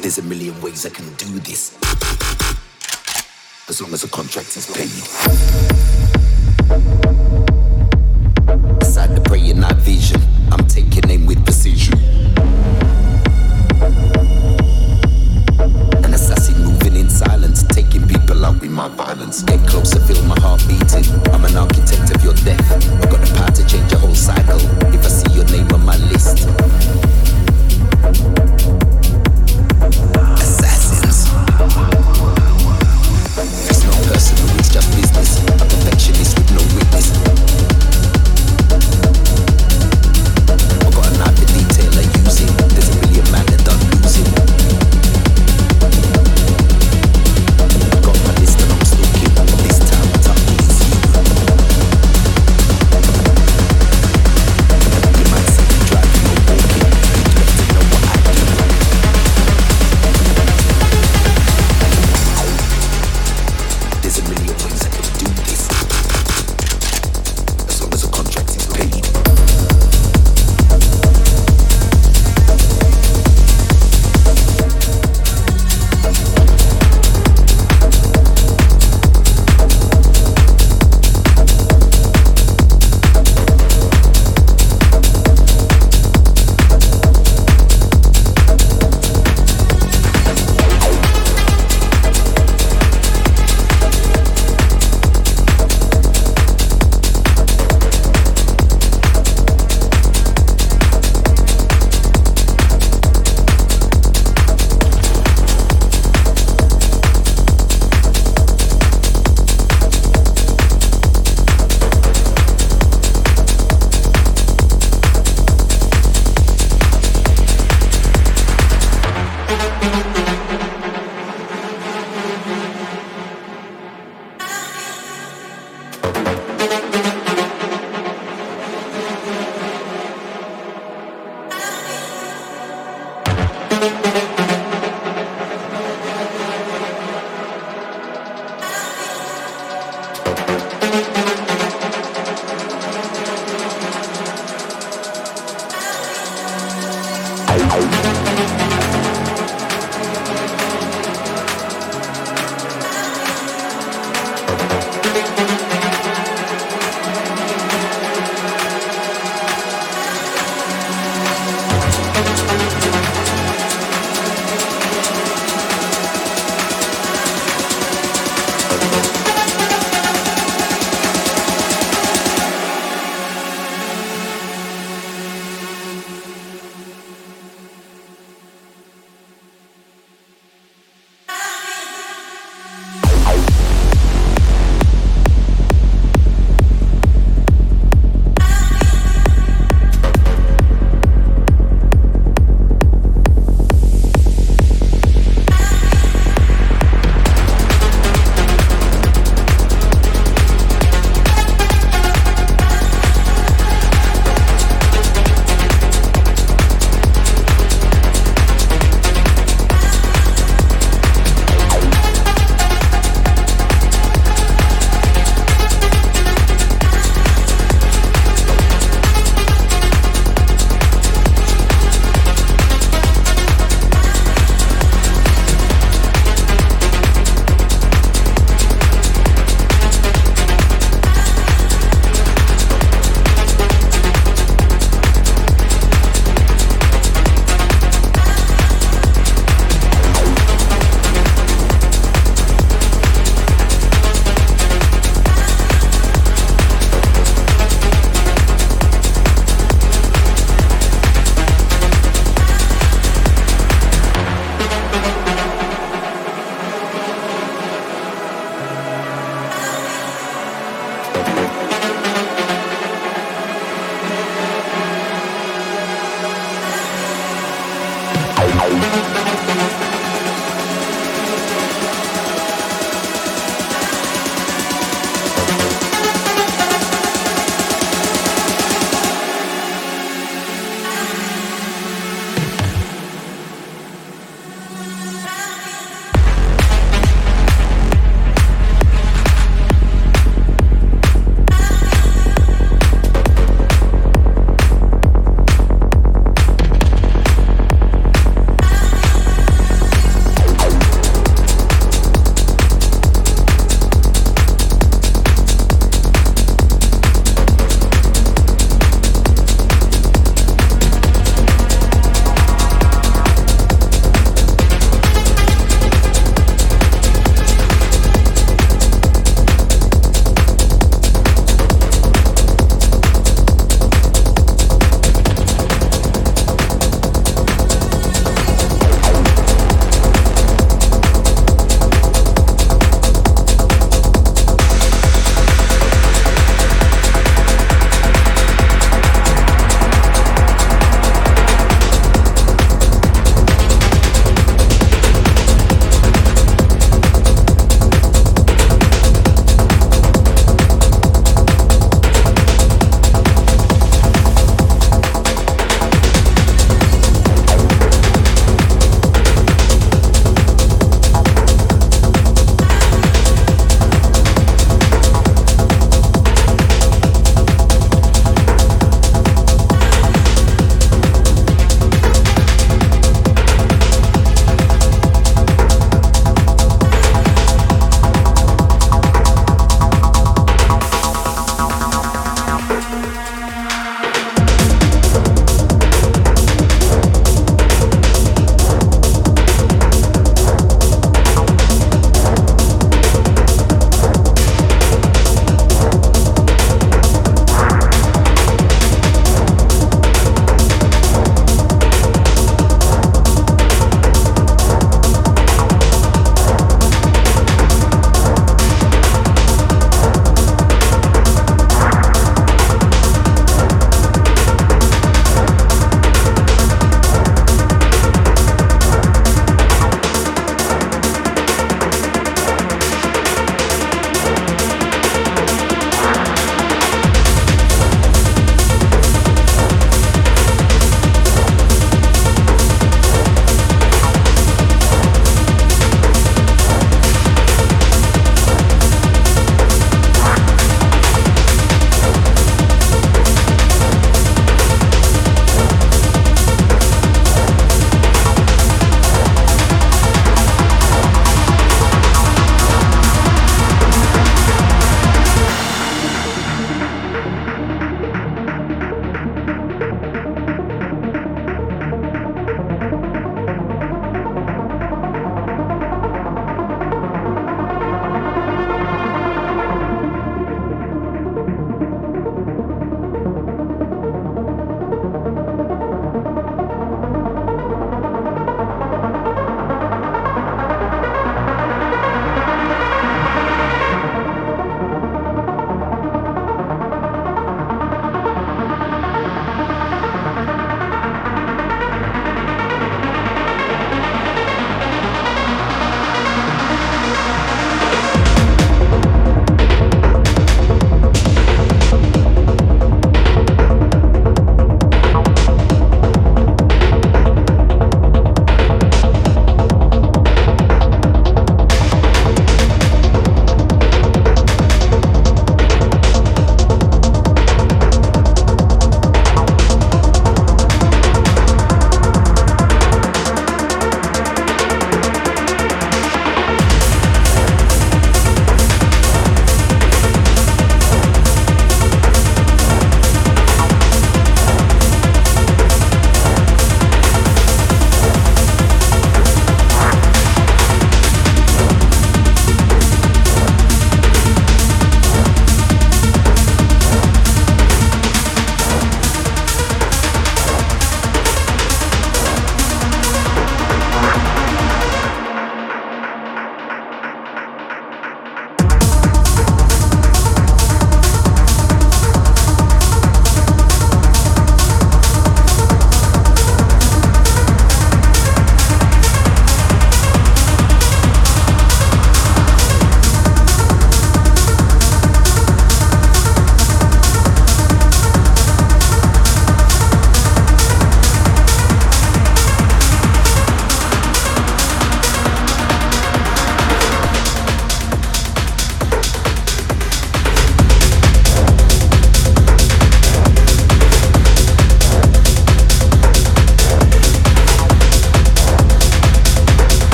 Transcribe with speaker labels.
Speaker 1: There's a million ways I can do this. As long as the contract is paid. Side the prey in our vision. I'm taking aim with precision. An assassin moving in silence, taking people out with my violence. Get closer, feel my heart beating. I'm an architect of your death. I've got the power to change your whole cycle. If I see your name on my list. Assassins. There's no person who is just business, a perfectionist with no weakness.